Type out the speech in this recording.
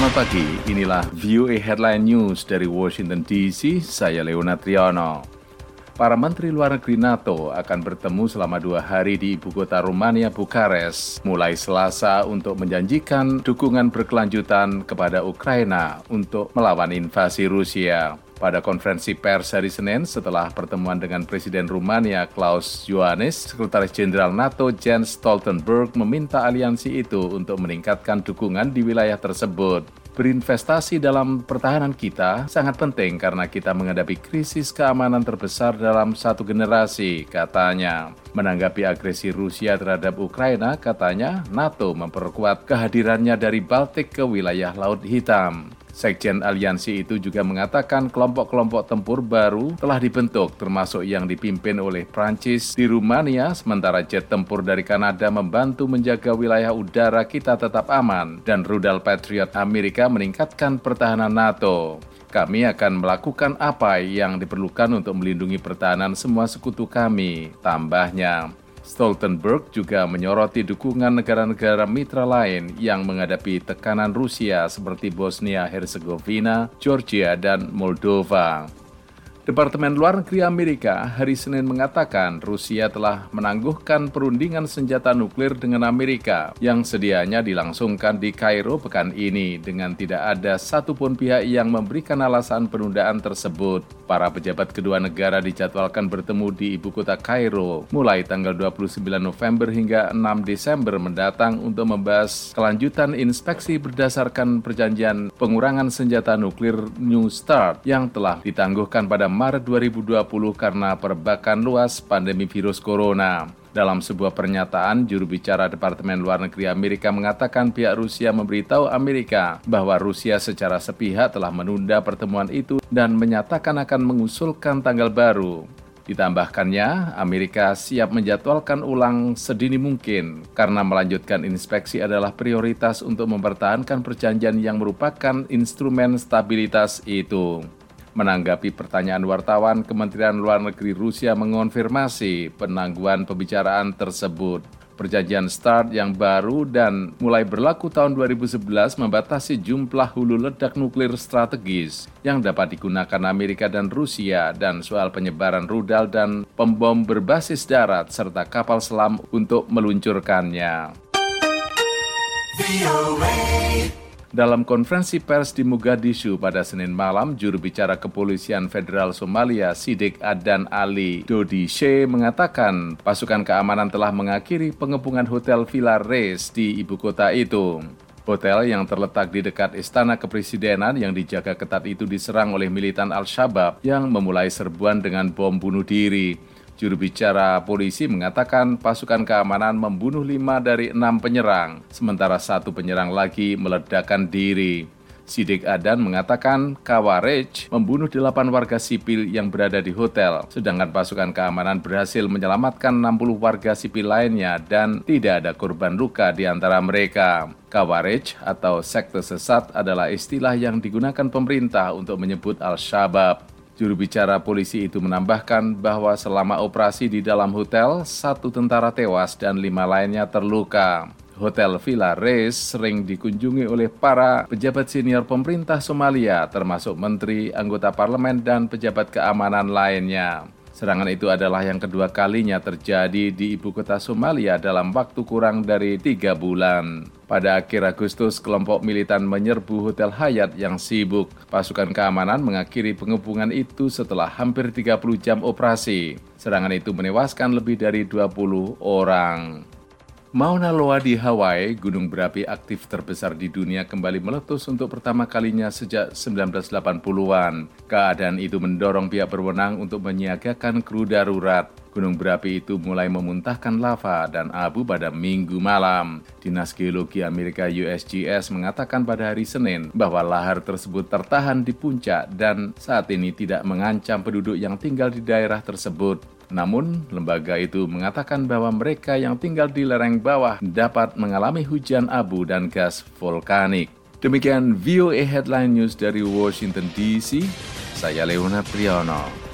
Selamat pagi, inilah VOA Headline News dari Washington DC, saya Leona Triano. Para Menteri Luar Negeri NATO akan bertemu selama dua hari di ibu kota Rumania, Bukares, mulai Selasa untuk menjanjikan dukungan berkelanjutan kepada Ukraina untuk melawan invasi Rusia. Pada konferensi pers hari Senin setelah pertemuan dengan Presiden Rumania Klaus Iohannis, Sekretaris Jenderal NATO Jens Stoltenberg meminta aliansi itu untuk meningkatkan dukungan di wilayah tersebut. Berinvestasi dalam pertahanan kita sangat penting karena kita menghadapi krisis keamanan terbesar dalam satu generasi, katanya. Menanggapi agresi Rusia terhadap Ukraina, katanya NATO memperkuat kehadirannya dari Baltik ke wilayah Laut Hitam. Sekjen aliansi itu juga mengatakan kelompok-kelompok tempur baru telah dibentuk termasuk yang dipimpin oleh Prancis di Rumania sementara jet tempur dari Kanada membantu menjaga wilayah udara kita tetap aman dan rudal Patriot Amerika meningkatkan pertahanan NATO. Kami akan melakukan apa yang diperlukan untuk melindungi pertahanan semua sekutu kami, tambahnya. Stoltenberg juga menyoroti dukungan negara-negara mitra lain yang menghadapi tekanan Rusia seperti Bosnia-Herzegovina, Georgia, dan Moldova. Departemen Luar Negeri Amerika hari Senin mengatakan Rusia telah menangguhkan perundingan senjata nuklir dengan Amerika yang sedianya dilangsungkan di Kairo pekan ini dengan tidak ada satupun pihak yang memberikan alasan penundaan tersebut. Para pejabat kedua negara dijadwalkan bertemu di ibu kota Kairo mulai tanggal 29 November hingga 6 Desember mendatang untuk membahas kelanjutan inspeksi berdasarkan perjanjian pengurangan senjata nuklir New START yang telah ditangguhkan pada Maret 2020 karena perbakan luas pandemi virus corona. Dalam sebuah pernyataan, juru bicara Departemen Luar Negeri Amerika mengatakan pihak Rusia memberitahu Amerika bahwa Rusia secara sepihak telah menunda pertemuan itu dan menyatakan akan mengusulkan tanggal baru. Ditambahkannya, Amerika siap menjadwalkan ulang sedini mungkin karena melanjutkan inspeksi adalah prioritas untuk mempertahankan perjanjian yang merupakan instrumen stabilitas itu. Menanggapi pertanyaan wartawan, Kementerian Luar Negeri Rusia mengonfirmasi penangguhan pembicaraan tersebut. Perjanjian START yang baru dan mulai berlaku tahun 2011 membatasi jumlah hulu ledak nuklir strategis yang dapat digunakan Amerika dan Rusia dan soal penyebaran rudal dan pembom berbasis darat serta kapal selam untuk meluncurkannya. Dalam konferensi pers di Mogadishu pada Senin malam, juru bicara kepolisian federal Somalia Sidik Adan Ali Dodi She mengatakan pasukan keamanan telah mengakhiri pengepungan Hotel Villa Reis di ibu kota itu. Hotel yang terletak di dekat istana kepresidenan yang dijaga ketat itu diserang oleh militan Al-Shabaab yang memulai serbuan dengan bom bunuh diri. Juru bicara polisi mengatakan pasukan keamanan membunuh lima dari enam penyerang, sementara satu penyerang lagi meledakkan diri. Sidik Adan mengatakan Kawarej membunuh delapan warga sipil yang berada di hotel, sedangkan pasukan keamanan berhasil menyelamatkan 60 warga sipil lainnya dan tidak ada korban luka di antara mereka. Kawarej atau sekte sesat adalah istilah yang digunakan pemerintah untuk menyebut Al-Shabaab. Juru bicara polisi itu menambahkan bahwa selama operasi di dalam hotel, satu tentara tewas dan lima lainnya terluka. Hotel Villa Reis sering dikunjungi oleh para pejabat senior pemerintah Somalia, termasuk menteri, anggota parlemen, dan pejabat keamanan lainnya. Serangan itu adalah yang kedua kalinya terjadi di ibu kota Somalia dalam waktu kurang dari tiga bulan. Pada akhir Agustus, kelompok militan menyerbu Hotel Hayat yang sibuk. Pasukan keamanan mengakhiri pengepungan itu setelah hampir 30 jam operasi. Serangan itu menewaskan lebih dari 20 orang. Mauna Loa di Hawaii, gunung berapi aktif terbesar di dunia kembali meletus untuk pertama kalinya sejak 1980-an. Keadaan itu mendorong pihak berwenang untuk menyiagakan kru darurat. Gunung berapi itu mulai memuntahkan lava dan abu pada minggu malam. Dinas Geologi Amerika USGS mengatakan pada hari Senin bahwa lahar tersebut tertahan di puncak dan saat ini tidak mengancam penduduk yang tinggal di daerah tersebut. Namun, lembaga itu mengatakan bahwa mereka yang tinggal di lereng bawah dapat mengalami hujan abu dan gas vulkanik. Demikian VOA Headline News dari Washington DC. Saya Leonard Priyono.